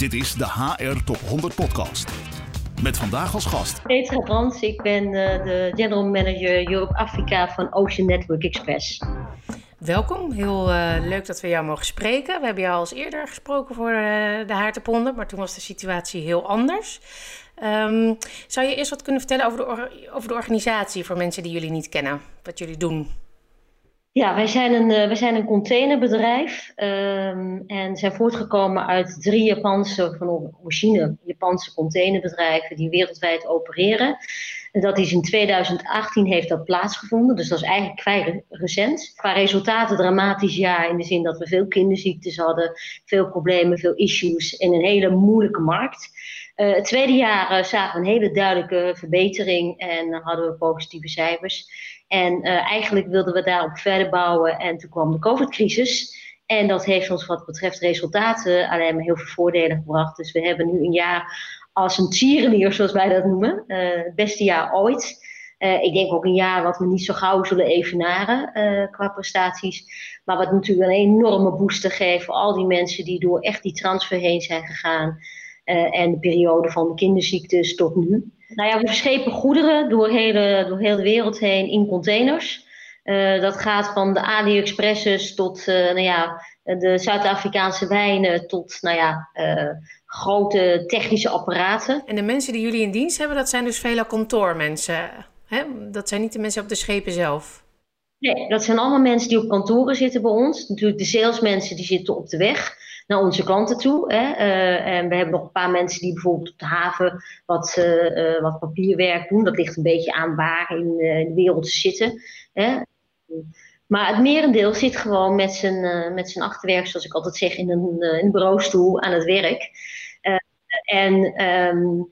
Dit is de HR Top 100 Podcast. Met vandaag als gast. Petra Brands, ik ben uh, de General Manager Europe Afrika van Ocean Network Express. Welkom, heel uh, leuk dat we jou mogen spreken. We hebben jou al eens eerder gesproken voor uh, de 100, maar toen was de situatie heel anders. Um, zou je eerst wat kunnen vertellen over de, over de organisatie voor mensen die jullie niet kennen? Wat jullie doen? Ja, wij zijn een, uh, wij zijn een containerbedrijf um, en zijn voortgekomen uit drie Japanse, van origine Japanse containerbedrijven die wereldwijd opereren. En dat is in 2018 heeft dat plaatsgevonden, dus dat is eigenlijk vrij recent. Qua resultaten dramatisch jaar in de zin dat we veel kinderziektes hadden, veel problemen, veel issues in een hele moeilijke markt. Uh, het tweede jaar uh, zagen we een hele duidelijke verbetering en hadden we positieve cijfers. En uh, eigenlijk wilden we daarop verder bouwen. En toen kwam de COVID-crisis. En dat heeft ons wat betreft resultaten alleen maar heel veel voordelen gebracht. Dus we hebben nu een jaar als een tierenlier, zoals wij dat noemen. Het beste jaar ooit. Ik denk ook een jaar wat we niet zo gauw zullen evenaren qua prestaties. Maar wat natuurlijk een enorme booster geeft voor al die mensen die door echt die transfer heen zijn gegaan. En de periode van de kinderziektes tot nu. Nou ja, we verschepen goederen door, hele, door heel de wereld heen in containers. Uh, dat gaat van de AliExpresses tot uh, nou ja, de Zuid-Afrikaanse wijnen tot nou ja, uh, grote technische apparaten. En de mensen die jullie in dienst hebben, dat zijn dus vele kantoormensen. Hè? Dat zijn niet de mensen op de schepen zelf. Nee, dat zijn allemaal mensen die op kantoren zitten bij ons. Natuurlijk de salesmensen die zitten op de weg naar onze klanten toe. Hè. Uh, en we hebben nog een paar mensen die bijvoorbeeld op de haven wat, uh, uh, wat papierwerk doen. Dat ligt een beetje aan waar in, de wereld ze zitten. Hè. Maar het merendeel zit gewoon met zijn, met zijn achterwerk, zoals ik altijd zeg, in een, in een bureaustoel aan het werk. en um,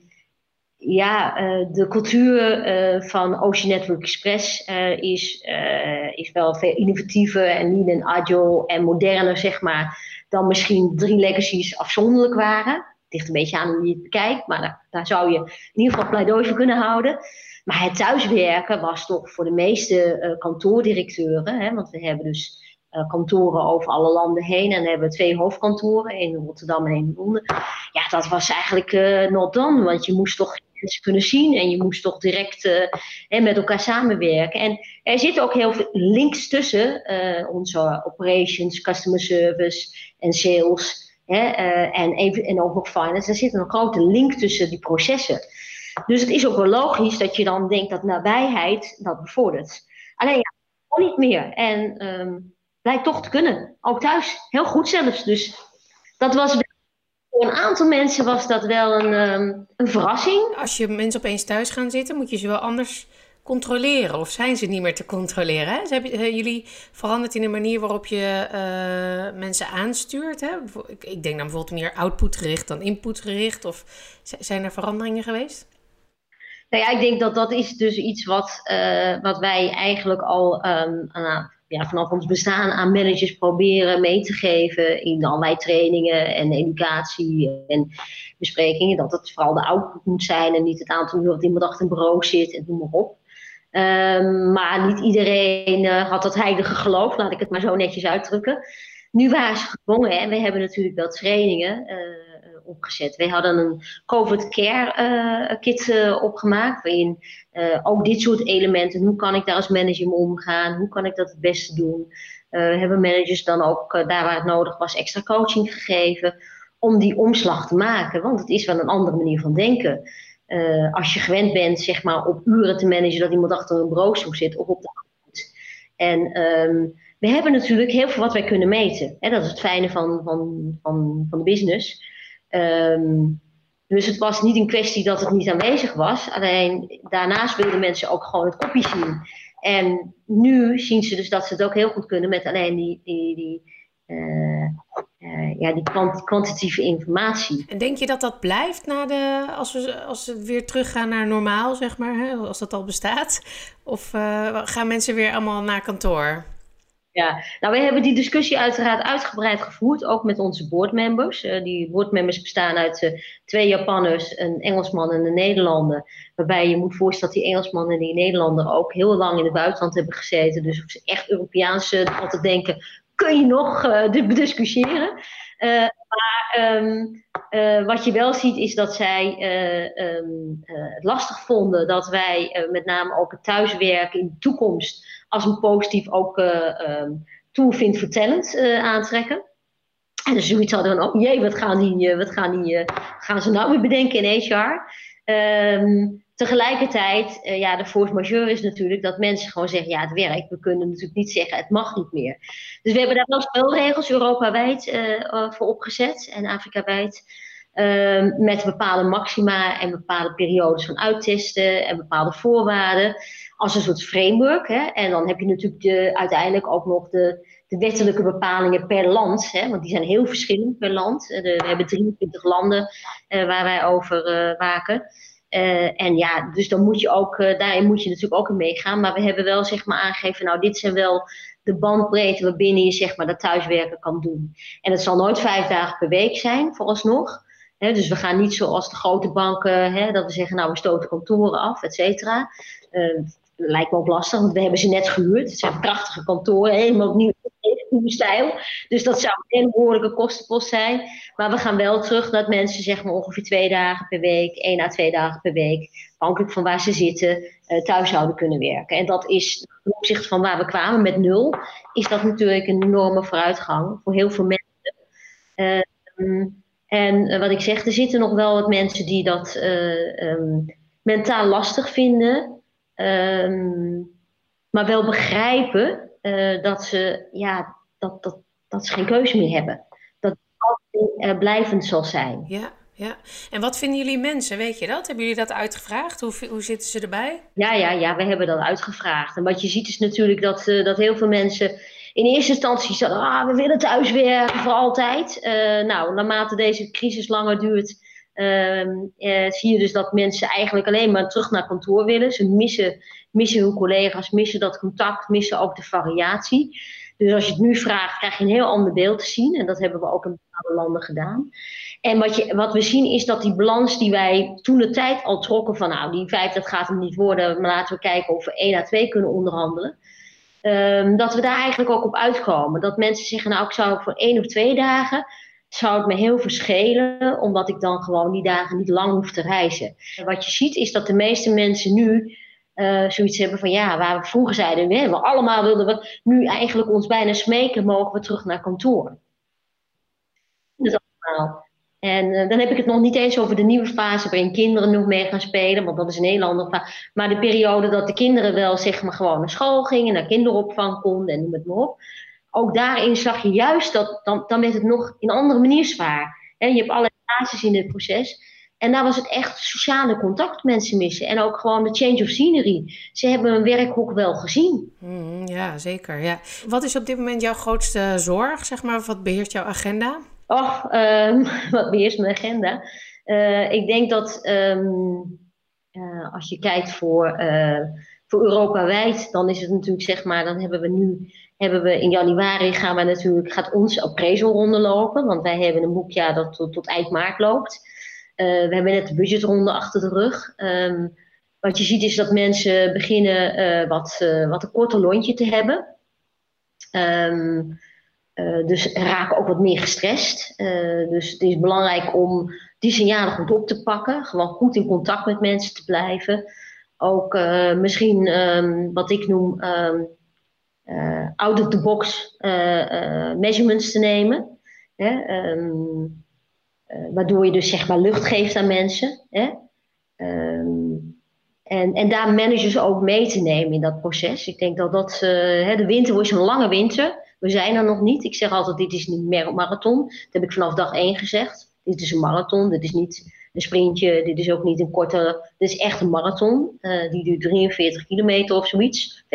ja, de cultuur van Ocean Network Express is, is wel veel innovatiever en lean en agile en moderner, zeg maar dan misschien drie legacies afzonderlijk waren. Het ligt een beetje aan hoe je het bekijkt, maar daar, daar zou je in ieder geval pleidooi voor kunnen houden. Maar het thuiswerken was toch voor de meeste uh, kantoordirecteuren, hè, want we hebben dus kantoren over alle landen heen en hebben we twee hoofdkantoren, in Rotterdam en in Londen. Ja, dat was eigenlijk uh, not done, want je moest toch mensen kunnen zien en je moest toch direct uh, met elkaar samenwerken. En er zitten ook heel veel links tussen onze operations, customer service en sales hè, en, even, en ook nog finance. Er zit een grote link tussen die processen. Dus het is ook wel logisch dat je dan denkt dat nabijheid dat bevordert. Alleen ja, niet meer. En um, blijkt toch te kunnen. Ook thuis. Heel goed zelfs. Dus dat was voor een aantal mensen was dat wel een, um, een verrassing. Als je mensen opeens thuis gaan zitten, moet je ze wel anders controleren. Of zijn ze niet meer te controleren? Hè? Dus hebben jullie veranderd in de manier waarop je uh, mensen aanstuurt? Hè? Ik, ik, denk dan bijvoorbeeld meer outputgericht dan inputgericht. Of zijn er veranderingen geweest? Nou ja, ik denk dat dat is dus iets wat, uh, wat wij eigenlijk al um, ja, vanaf ons bestaan aan managers proberen mee te geven in allerlei trainingen en educatie en besprekingen. Dat het vooral de output moet zijn en niet het aantal uur dat iemand achter een bureau zit en noem maar op. Um, maar niet iedereen uh, had dat heilige geloof, laat ik het maar zo netjes uitdrukken. Nu waren ze gedwongen en we hebben natuurlijk wel trainingen uh, opgezet. Wij hadden een COVID Care uh, kit uh, opgemaakt, waarin uh, ook dit soort elementen, hoe kan ik daar als manager mee omgaan, hoe kan ik dat het beste doen. we hebben managers dan ook daar waar het nodig was extra coaching gegeven om die omslag te maken, want het is wel een andere manier van denken. als je gewend bent zeg maar, op uren te managen dat iemand achter een bureaustoel zit of op de hand. En um, we hebben natuurlijk heel veel wat wij kunnen meten. Hè? Dat is het fijne van, van, van, van de business. Um, dus het was niet een kwestie dat het niet aanwezig was. Alleen daarnaast wilden mensen ook gewoon het kopje zien. En nu zien ze dus dat ze het ook heel goed kunnen met alleen die, die, die, uh, uh, ja, die kwant kwantitatieve informatie. En denk je dat dat blijft na de, als, we, als we weer teruggaan naar normaal, zeg maar, hè? als dat al bestaat? Of uh, gaan mensen weer allemaal naar kantoor? Ja, nou, we hebben die discussie uiteraard uitgebreid gevoerd, ook met onze boardmembers. Uh, die boardmembers bestaan uit uh, twee Japanners, een Engelsman en een Nederlander. Waarbij je moet voorstellen dat die Engelsman en die Nederlander ook heel lang in het buitenland hebben gezeten. Dus of ze echt Europeaans altijd denken, kun je nog uh, discussiëren. maar um, wat je wel ziet is dat zij ehm, het lastig vonden dat wij met name ook het thuiswerken in de toekomst als een positief ook um, tool vindt voor talent aantrekken. En dus zoiets hadden van, oh jee, wat gaan, die, wat gaan, die, gaan ze nou weer bedenken in HR? Um, tegelijkertijd, uh, ja, de force majeure is natuurlijk dat mensen gewoon zeggen, ja, het werkt. We kunnen natuurlijk niet zeggen, het mag niet meer. Dus we hebben daar wel spelregels Europa-wijd voor opgezet en Afrika-wijd. Uh, met bepaalde maxima en bepaalde periodes van uittesten en bepaalde voorwaarden. Als een soort framework. Hè? En dan heb je natuurlijk de, uiteindelijk ook nog de, de wettelijke bepalingen per land. Hè? Want die zijn heel verschillend per land. De, we hebben 23 landen waar wij over waken. Uh, en ja, dus dan moet je ook, daarin moet je natuurlijk ook in meegaan. Maar we hebben wel zeg maar aangegeven, nou dit zijn wel de bandbreedte waarbinnen je zeg maar dat thuiswerken kan doen. En het zal nooit vijf dagen per week zijn, vooralsnog. Dus we gaan niet zoals de grote banken, dat we zeggen, nou we stoten kantoren af, et cetera. Uh, lijkt me ook lastig, want we hebben ze net gehuurd. Het zijn prachtige kantoren, helemaal opnieuw nieuwe stijl. Dus dat zou een behoorlijke kostenpost zijn. Maar we gaan wel terug dat mensen zeg maar ongeveer twee dagen per week, één à twee dagen per week, afhankelijk van waar ze zitten, uh, thuis zouden kunnen werken. En dat is ten opzichte van waar we kwamen met nul, is dat natuurlijk een enorme vooruitgang voor heel veel mensen. Uh, en wat ik zeg, er zitten nog wel wat mensen die dat uh, um, mentaal lastig vinden, um, maar wel begrijpen dat ze ja, dat, dat, dat ze geen keuze meer hebben. Dat het uh, blijvend zal zijn. Ja, ja. En wat vinden jullie mensen? Weet je dat? Hebben jullie dat uitgevraagd? Hoe, hoe zitten ze erbij? Ja, ja, ja, we hebben dat uitgevraagd. En wat je ziet is natuurlijk dat, uh, dat heel veel mensen in eerste instantie zeggen: ah, we willen thuiswerken voor altijd. Uh, nou, naarmate deze crisis langer duurt, uh, zie je dus dat mensen eigenlijk alleen maar terug naar kantoor willen. Ze missen, missen hun collega's, missen dat contact, missen ook de variatie. Dus als je het nu vraagt, krijg je een heel ander beeld te zien. En dat hebben we ook in bepaalde landen gedaan. En wat, je, wat we zien is dat die balans die wij toen de tijd al trokken van nou, die vijf, dat gaat hem niet worden, maar laten we kijken of we één à twee kunnen onderhandelen. Um, dat we daar eigenlijk ook op uitkomen. Dat mensen zeggen, nou ik zou voor één of twee dagen, zou het me heel verschelen, omdat ik dan gewoon die dagen niet lang hoef te reizen. En wat je ziet is dat de meeste mensen nu uh, zoiets hebben van ja, waar we vroeger zeiden, we, we allemaal wilden we nu eigenlijk ons bijna smeken, mogen we terug naar kantoor. Dat allemaal. En uh, dan heb ik het nog niet eens over de nieuwe fase waarin kinderen nog mee gaan spelen, want dat is een heel andere fase. Maar de periode dat de kinderen wel zeg maar gewoon naar school gingen, naar kinderopvang konden en noem het maar op. Ook daarin zag je juist dat, dan, dan werd het nog in een andere manier zwaar. He, je hebt allerlei fases in dit proces. En daar was het echt sociale contact mensen missen. En ook gewoon de change of scenery. Ze hebben een werkhok wel gezien. Mm, ja, zeker. Ja. Wat is op dit moment jouw grootste zorg? Zeg maar, wat beheerst jouw agenda? Och, um, wat beheerst mijn agenda? Uh, ik denk dat um, uh, als je kijkt voor, uh, voor Europa wijd, dan is het natuurlijk zeg maar, dan hebben we nu hebben we in januari gaan we natuurlijk, gaat ons appraisalronde lopen. Want wij hebben een boekjaar dat tot, eind maart loopt. We hebben net de budgetronde achter de rug. Um, wat je ziet is dat mensen beginnen wat, wat een korter lontje te hebben. Um, dus raken ook wat meer gestrest. dus het is belangrijk om die signalen goed op te pakken. Gewoon goed in contact met mensen te blijven. Ook misschien um, wat ik noem out of the box measurements te nemen. Hè? Uh, waardoor je dus zeg maar lucht geeft aan mensen. Hè? En, en daar managers ook mee te nemen in dat proces. Ik denk dat dat, hè, de winter is een lange winter. We zijn er nog niet. Ik zeg altijd, dit is niet meer een marathon. Dat heb ik vanaf dag één gezegd. Dit is een marathon, dit is niet een sprintje, dit is ook niet een korte... Dit is echt een marathon. Uh, die duurt 43 kilometer of zoiets. 42,3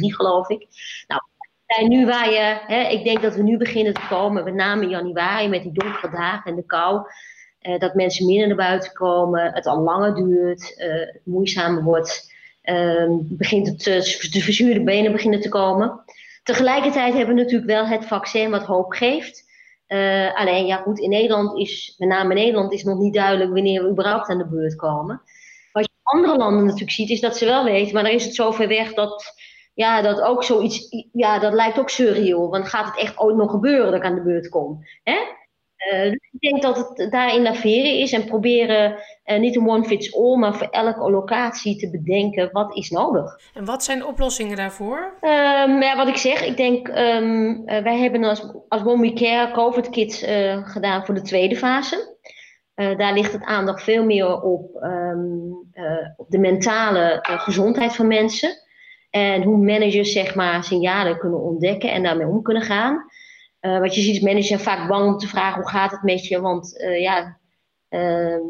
geloof ik. Nou, zijn nu waar je, hè, ik denk dat we nu beginnen te komen, met name in januari met die donkere dagen en de kou. Eh, dat mensen minder naar buiten komen, het al langer duurt, uh, het moeizamer wordt, uh, begint het, de verzuurde benen beginnen te komen. Tegelijkertijd hebben we natuurlijk wel het vaccin wat hoop geeft. Uh, alleen, ja goed, in Nederland is, met name in Nederland, is nog niet duidelijk wanneer we überhaupt aan de beurt komen. Wat je in andere landen natuurlijk ziet, is dat ze wel weten, maar dan is het zo ver weg dat ja, dat ook zoiets, ja, dat lijkt ook surreal. Want gaat het echt ooit nog gebeuren dat ik aan de beurt kom? Hè? Dus ik denk dat het daar innoveren is en proberen niet een one fits all, maar voor elke locatie te bedenken wat is nodig. En wat zijn de oplossingen daarvoor? Um, ja, wat ik zeg, ik denk, um, wij hebben als, als One Care COVID Kits gedaan voor de tweede fase. Daar ligt het aandacht veel meer op, um, uh, op de mentale gezondheid van mensen. En hoe managers zeg maar, signalen kunnen ontdekken en daarmee om kunnen gaan. Wat je ziet is managers zijn vaak bang om te vragen hoe gaat het met je. Want ja, ehm,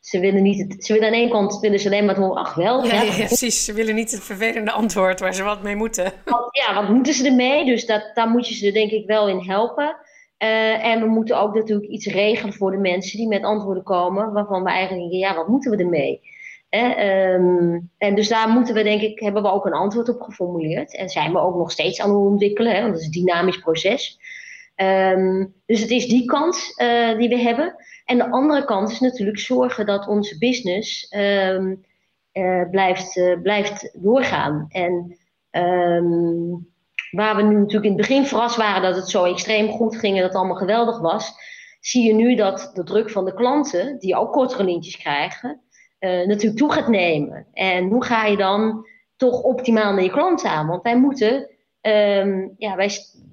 ze willen niet het, ze willen aan de ene kant willen ze alleen maar horen, ach wel. Ja, ja, precies. Ze willen niet het vervelende antwoord waar ze wat mee moeten. ja, wat moeten ze ermee? Dus dat, daar moet je ze denk ik wel in helpen. Uh, en we moeten ook natuurlijk iets regelen voor de mensen die met antwoorden komen, waarvan we eigenlijk denken, ja, wat moeten we ermee? Eh, um, en dus daar moeten we, denk ik, hebben we ook een antwoord op geformuleerd. En zijn we ook nog steeds aan het ontwikkelen, hè, want het is een dynamisch proces. Um, dus het is die kant uh, die we hebben. En de andere kant is natuurlijk zorgen dat onze business um, blijft, blijft doorgaan. En Waar we nu natuurlijk in het begin verrast waren dat het zo extreem goed ging en dat het allemaal geweldig was, zie je nu dat de druk van de klanten, die ook kortere lintjes krijgen, natuurlijk toe gaat nemen. En hoe ga je dan toch optimaal naar je klanten aan? Want wij moeten, ja, wij,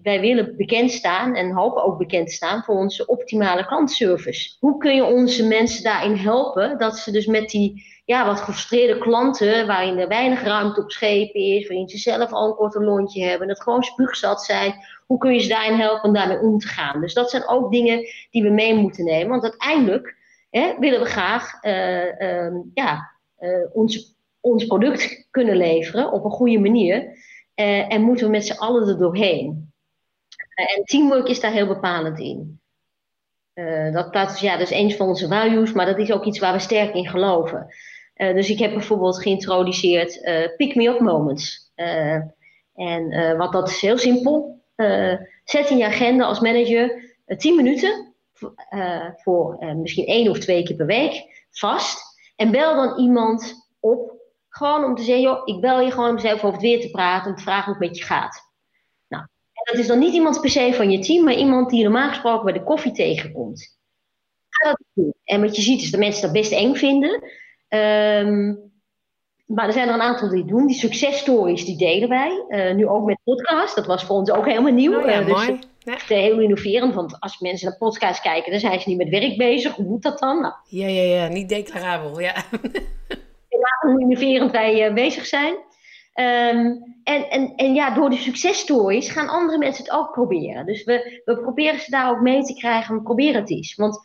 wij willen bekend staan en hopen ook bekend staan voor onze optimale klantservice. Hoe kun je onze mensen daarin helpen dat ze dus met die ja, wat gefrustreerde klanten, waarin er weinig ruimte op schepen is, waarin ze zelf al een korte lontje hebben, dat gewoon spuugzat zijn. Hoe kun je ze daarin helpen om daarmee om te gaan? Dus dat zijn ook dingen die we mee moeten nemen. Want uiteindelijk hè, willen we graag uh, uh, ja, uh, ons, ons product kunnen leveren op een goede manier. Eh, en moeten we met z'n allen er doorheen. En teamwork is daar heel bepalend in. dat, dat, is, ja, dat is een van onze values, maar dat is ook iets waar we sterk in geloven. Uh, dus ik heb bijvoorbeeld geïntroduceerd uh, pick me up moments. En wat dat is heel simpel. zet in je agenda als manager 10 minuten voor misschien één of twee keer per week vast. En bel dan iemand op. Gewoon om te zeggen, joh, ik bel je gewoon om zelf over het weer te praten. Om te vragen hoe het met je gaat. Dat is dan niet iemand per se van je team, maar iemand die je normaal gesproken bij de koffie tegenkomt. Ga dat doen. En wat je ziet is dat mensen dat best eng vinden. Um, maar er zijn er een aantal die doen. Die successtories die delen wij. Uh, nu ook met podcast. Dat was voor ons ook helemaal nieuw. Oh ja, uh, dus mooi. Echt uh, heel innoverend. Want als mensen naar podcast kijken, dan zijn ze niet met werk bezig. Hoe moet dat dan? Nou, Ja, ja, ja. Niet declarabel. Ja. hoe innoverend wij bezig zijn. Um, en, en, en ja, door die successtories gaan andere mensen het ook proberen. Dus we, we proberen ze daar ook mee te krijgen. Probeer het eens. Want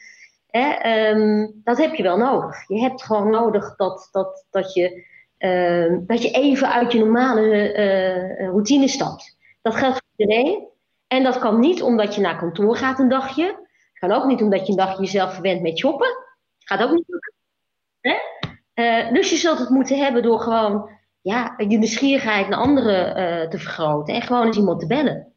Hè, um, dat heb je wel nodig. Je hebt gewoon nodig dat, dat, dat, je, uh, dat je even uit je normale uh, routine stapt. Dat geldt voor iedereen. En dat kan niet omdat je naar kantoor gaat een dagje. Het kan ook niet omdat je een dagje jezelf verwendt met shoppen. Gaat ook niet. Hè? Uh, dus je zult het moeten hebben door gewoon ja, je nieuwsgierigheid naar anderen te vergroten. En gewoon eens iemand te bellen.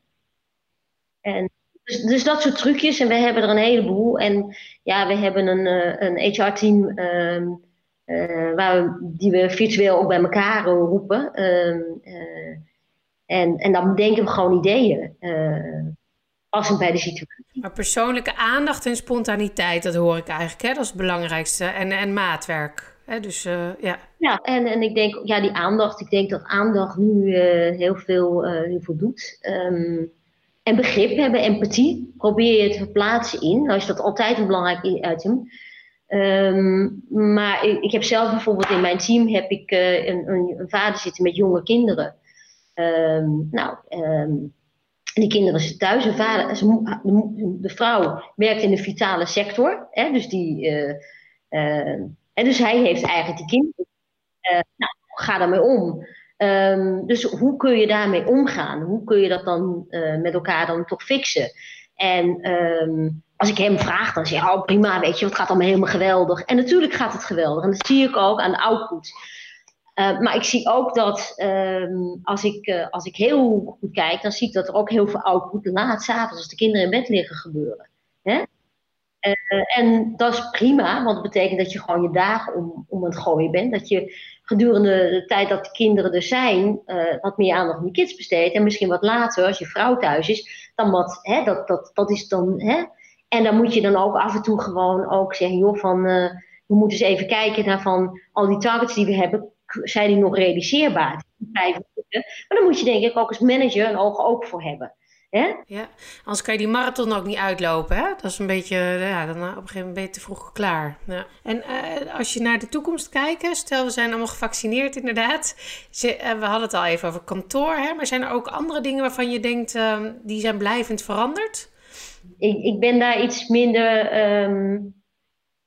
En dus, dus, dat soort trucjes. En we hebben er een heleboel. En ja, we hebben een, eh, een HR-team uh, uh, waar we, die we virtueel ook bij elkaar roepen. Ehm, eh, en, en dan bedenken we gewoon ideeën. passend bij de situatie. Maar persoonlijke aandacht en spontaniteit, dat hoor ik eigenlijk. Hè? Dat is het belangrijkste. En, en maatwerk. Hè? Dus ja. Ja, en, en ik denk, ja, die aandacht. Ik denk dat aandacht nu heel, veel, heel veel doet. Um, en begrip hebben, empathie. Probeer je te plaatsen in. Nou is dat altijd een belangrijk item. Um, maar ik, ik, heb zelf bijvoorbeeld in mijn team heb ik, uh, een, een, een, vader zitten met jonge kinderen. Um, nou, um, die kinderen zitten thuis. De, vader, de, vrouw werkt in de vitale sector. Hè, dus, die, uh, uh, en dus hij heeft eigenlijk die kinderen. nou, ga daarmee om. Um, dus hoe kun je daarmee omgaan? Hoe kun je dat dan uh, met elkaar dan toch fixen? En um, als ik hem vraag, dan zeg hij, oh prima, weet je, het gaat allemaal helemaal geweldig. En natuurlijk gaat het geweldig. En dat zie ik ook aan de output. Uh, maar ik zie ook dat um, als, ik, uh, als ik heel goed kijk, dan zie ik dat er ook heel veel output laat s'avonds als de kinderen in bed liggen gebeuren. Hè? Uh, en dat is prima, want dat betekent dat je gewoon je dagen om, om het gooien bent. Dat je gedurende de tijd dat de kinderen er zijn, uh, wat meer aandacht aan de kids besteedt. En misschien wat later, als je vrouw thuis is, dan wat, hè, dat, dat, dat is dan. Hè. En dan moet je dan ook af en toe gewoon ook zeggen, joh, van we moeten eens even kijken naar van al die targets die we hebben, zijn die nog realiseerbaar? Maar dan moet je denk ik ook als manager een oog open voor hebben. Hè? Ja, anders kan je die marathon ook niet uitlopen. Hè? Dat is een beetje, ja, dan op een gegeven moment ben je te vroeg klaar. Ja. En uh, als je naar de toekomst kijkt, stel we zijn allemaal gevaccineerd inderdaad. Ze, uh, we hadden het al even over kantoor, hè? maar zijn er ook andere dingen waarvan je denkt, uh, die zijn blijvend veranderd? Ik, ik ben daar iets minder um,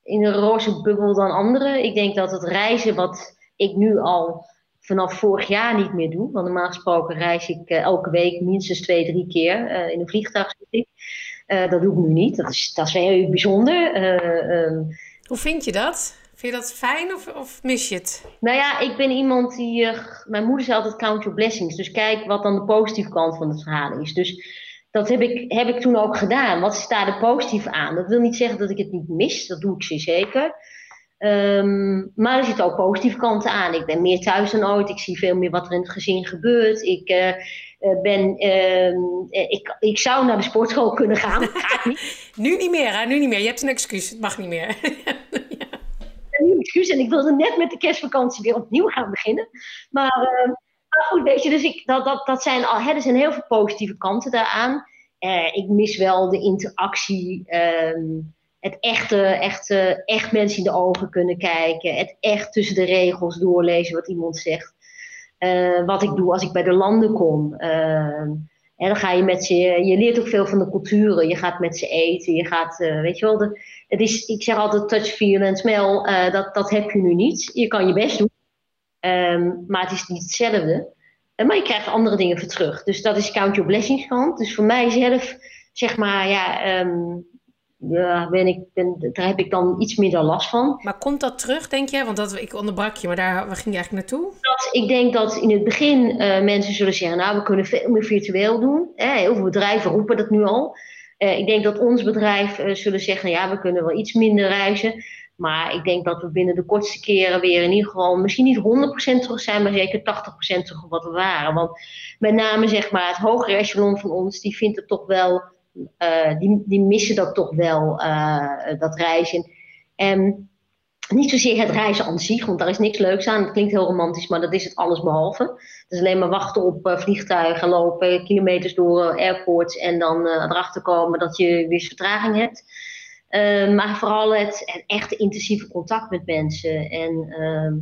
in een roze bubbel dan anderen. Ik denk dat het reizen wat ik nu al vanaf vorig jaar niet meer doe. Want normaal gesproken reis ik uh, elke week minstens twee, drie keer uh, in een vliegtuig. Uh, dat doe ik nu niet. Dat is, dat is heel bijzonder. Um, Hoe vind je dat? Vind je dat fijn of, of mis je het? Nou ja, ik ben iemand die. mijn moeder zei altijd count your blessings. Dus kijk wat dan de positieve kant van het verhaal is. Dus dat heb ik, heb ik toen ook gedaan. Wat staat er positief aan? Dat wil niet zeggen dat ik het niet mis. Dat doe ik zeker. Um, maar er zitten ook positieve kanten aan. Ik ben meer thuis dan ooit. Ik zie veel meer wat er in het gezin gebeurt. Ik, uh, ben, uh, ik, ik zou naar de sportschool kunnen gaan. Niet. nu niet meer, hè? Nu niet meer. Je hebt een excuus. Het mag niet meer. ja. Een excuus. En ik wilde net met de kerstvakantie weer opnieuw gaan beginnen. Maar, uh, maar goed, weet je, dus ik, dat, dat, dat zijn al, hè, er zijn heel veel positieve kanten daaraan. ik mis wel de interactie. Um, het echte, echte, echt mensen in de ogen kunnen kijken. Het echt tussen de regels doorlezen wat iemand zegt. Uh, wat ik doe als ik bij de landen kom. En dan ga je met ze, je leert ook veel van de culturen. Je gaat met ze eten. Je gaat, uh, weet je wel, het is, ik zeg altijd touch, feel en smell. dat, dat heb je nu niet. Je kan je best doen. Um, maar het is niet hetzelfde. maar je krijgt andere dingen voor terug. Dus dat is count your blessings kant. Dus voor mijzelf, zeg maar, ja, um, ja, ben ik, ben, daar heb ik dan iets minder last van. Maar komt dat terug, denk je? Want dat, ik onderbrak je, maar daar waar ging je eigenlijk naartoe? Dat, ik denk dat in het begin uh, mensen zullen zeggen, nou, we kunnen veel meer virtueel doen. Eh, heel veel bedrijven roepen dat nu al. Uh, ik denk dat ons bedrijf uh, zullen zeggen, ja, we kunnen wel iets minder reizen. Maar ik denk dat we binnen de kortste keren weer in ieder geval misschien niet 100% terug zijn, maar zeker 80% terug op wat we waren. Want met name zeg maar het hogere echelon van ons, die vindt het toch wel uh, die, die missen dat toch wel, uh, dat reizen. En niet zozeer het reizen aan zich, want daar is niks leuks aan. Het klinkt heel romantisch, maar dat is het alles behalve. Is alleen maar wachten op uh, vliegtuigen, lopen kilometers door airports en dan erachter komen dat je weer vertraging hebt. maar vooral het, echte intensieve contact met mensen. En, ehm,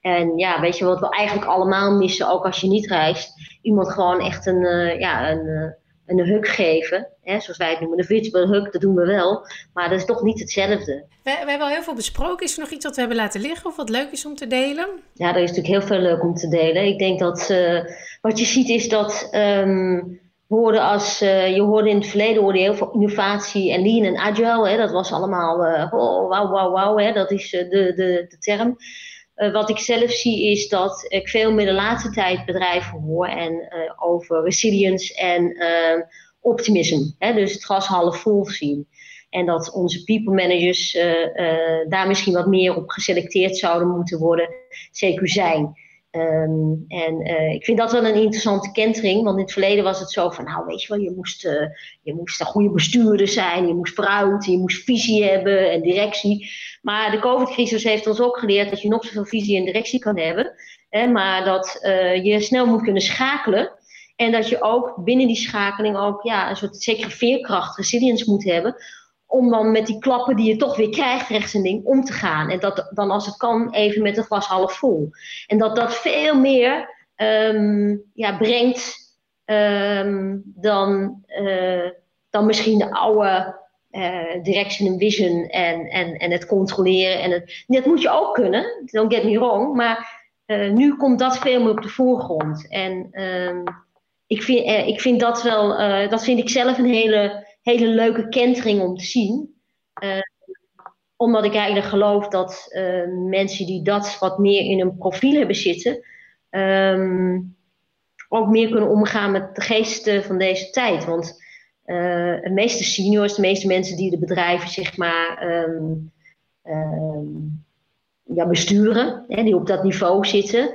en ja, weet je wat we eigenlijk allemaal missen, ook als je niet reist? Iemand gewoon echt een, ja, een een huk geven, hè, zoals wij het noemen, een virtual hug, dat doen we wel, maar dat is toch niet hetzelfde. We, we hebben al heel veel besproken. Is er nog iets wat we hebben laten liggen of wat leuk is om te delen? Ja, er is natuurlijk heel veel leuk om te delen. Ik denk dat uh, wat je ziet is dat um, als, uh, je hoorde in het verleden hoorde je heel veel innovatie en lean en agile, hè, dat was allemaal uh, oh, wauw, wauw, wauw, hè, dat is de, de, de term. Uh, wat ik zelf zie is dat ik veel meer de laatste tijd bedrijven hoor en uh, over resilience en uh, optimisme. Hè, dus het glas half vol zien. En dat onze people managers daar misschien wat meer op geselecteerd zouden moeten worden, zeker zijn. Um, en uh, ik vind dat wel een interessante kentering, want in het verleden was het zo van, nou weet je wel, je moest, uh, je moest een goede bestuurder zijn, je moest vooruit, je moest visie hebben en directie. Maar de COVID-crisis heeft ons ook geleerd dat je nog zoveel visie en directie kan hebben, hè, maar dat uh, je snel moet kunnen schakelen. En dat je ook binnen die schakeling ook ja, een soort zekere veerkracht, resilience moet hebben, om dan met die klappen die je toch weer krijgt rechts en ding om te gaan. En dat dan als het kan even met het glas half vol. En dat dat veel meer um, ja, brengt um, dan, uh, dan misschien de oude uh, direction vision en, en, en het controleren. En het, dat moet je ook kunnen, don't get me wrong. Maar uh, nu komt dat veel meer op de voorgrond. En um, ik, vind, ik vind dat wel, dat vind ik zelf een hele hele leuke kentering om te zien. Uh, omdat ik eigenlijk geloof dat uh, mensen die dat wat meer in hun profiel hebben zitten, um, ook meer kunnen omgaan met de geesten van deze tijd. Want uh, de meeste seniors, de meeste mensen die de bedrijven zeg maar um, um, ja, besturen, hè, die op dat niveau zitten,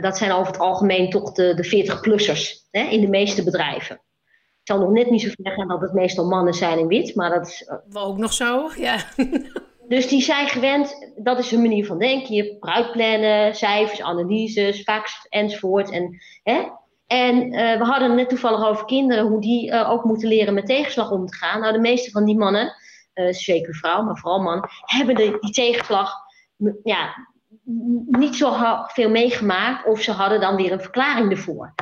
dat zijn over het algemeen toch de, de 40-plussers in de meeste bedrijven. Ik zal nog net niet zo ver gaan dat het meestal mannen zijn in wit, maar dat is... Ook nog zo, ja. Dus die zijn gewend, dat is hun manier van denken. Je bruikplannen, cijfers, analyses, fax enzovoort. En, hè? en uh, we hadden het net toevallig over kinderen, hoe die uh, ook moeten leren met tegenslag om te gaan. Nou, de meeste van die mannen, uh, zeker vrouwen, maar vooral mannen, hebben de, die tegenslag ja, niet zo veel meegemaakt. Of ze hadden dan weer een verklaring ervoor.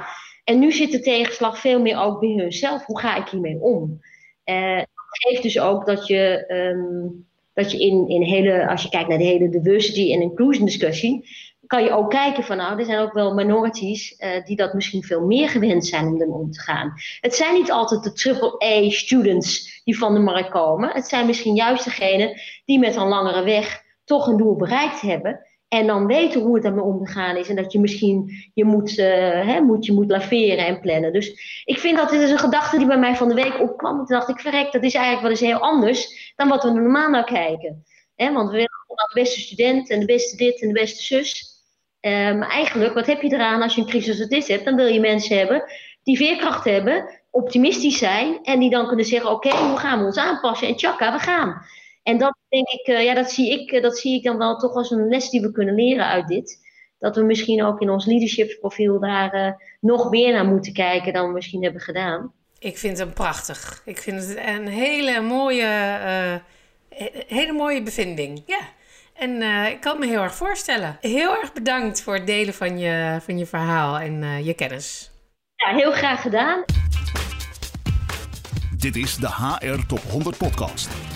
En nu zit de tegenslag veel meer ook bij hunzelf. Hoe ga ik hiermee om? dat geeft dus ook dat je... Um, dat je in, in hele, als je kijkt naar de hele diversity en inclusion discussie, kan je ook kijken van nou, er zijn ook wel minorities uh, die dat misschien veel meer gewend zijn om ermee om te gaan. Het zijn niet altijd de triple A students die van de markt komen. Het zijn misschien juist degenen die met een langere weg toch een doel bereikt hebben. En dan weten hoe het ermee om te gaan is. En dat je misschien je moet, uh, hè, moet, je moet laveren en plannen. Dus ik vind dat dit is een gedachte die bij mij van de week opkwam. Toen dacht ik, verrek, dat is eigenlijk wel eens heel anders dan wat we normaal naar kijken. Want we willen de beste student en de beste dit en de beste zus. Maar eigenlijk, wat heb je eraan als je een crisis als dit hebt? Dan wil je mensen hebben die veerkracht hebben, optimistisch zijn. En die dan kunnen zeggen, oké, hoe gaan we ons aanpassen? En tjaka, we gaan. En dat denk ik, uh, ja, dat zie ik, uh, dat zie ik dan wel toch als een les die we kunnen leren uit dit. Dat we misschien ook in ons leadershipsprofiel daar uh, nog meer naar moeten kijken dan we misschien hebben gedaan. Ik vind hem prachtig. Ik vind het een hele mooie, hele mooie bevinding. Ja. En ik kan me heel erg voorstellen. Heel erg bedankt voor het delen van je, van je verhaal en je kennis. Ja, heel graag gedaan. Dit is de HR Top 100 Podcast.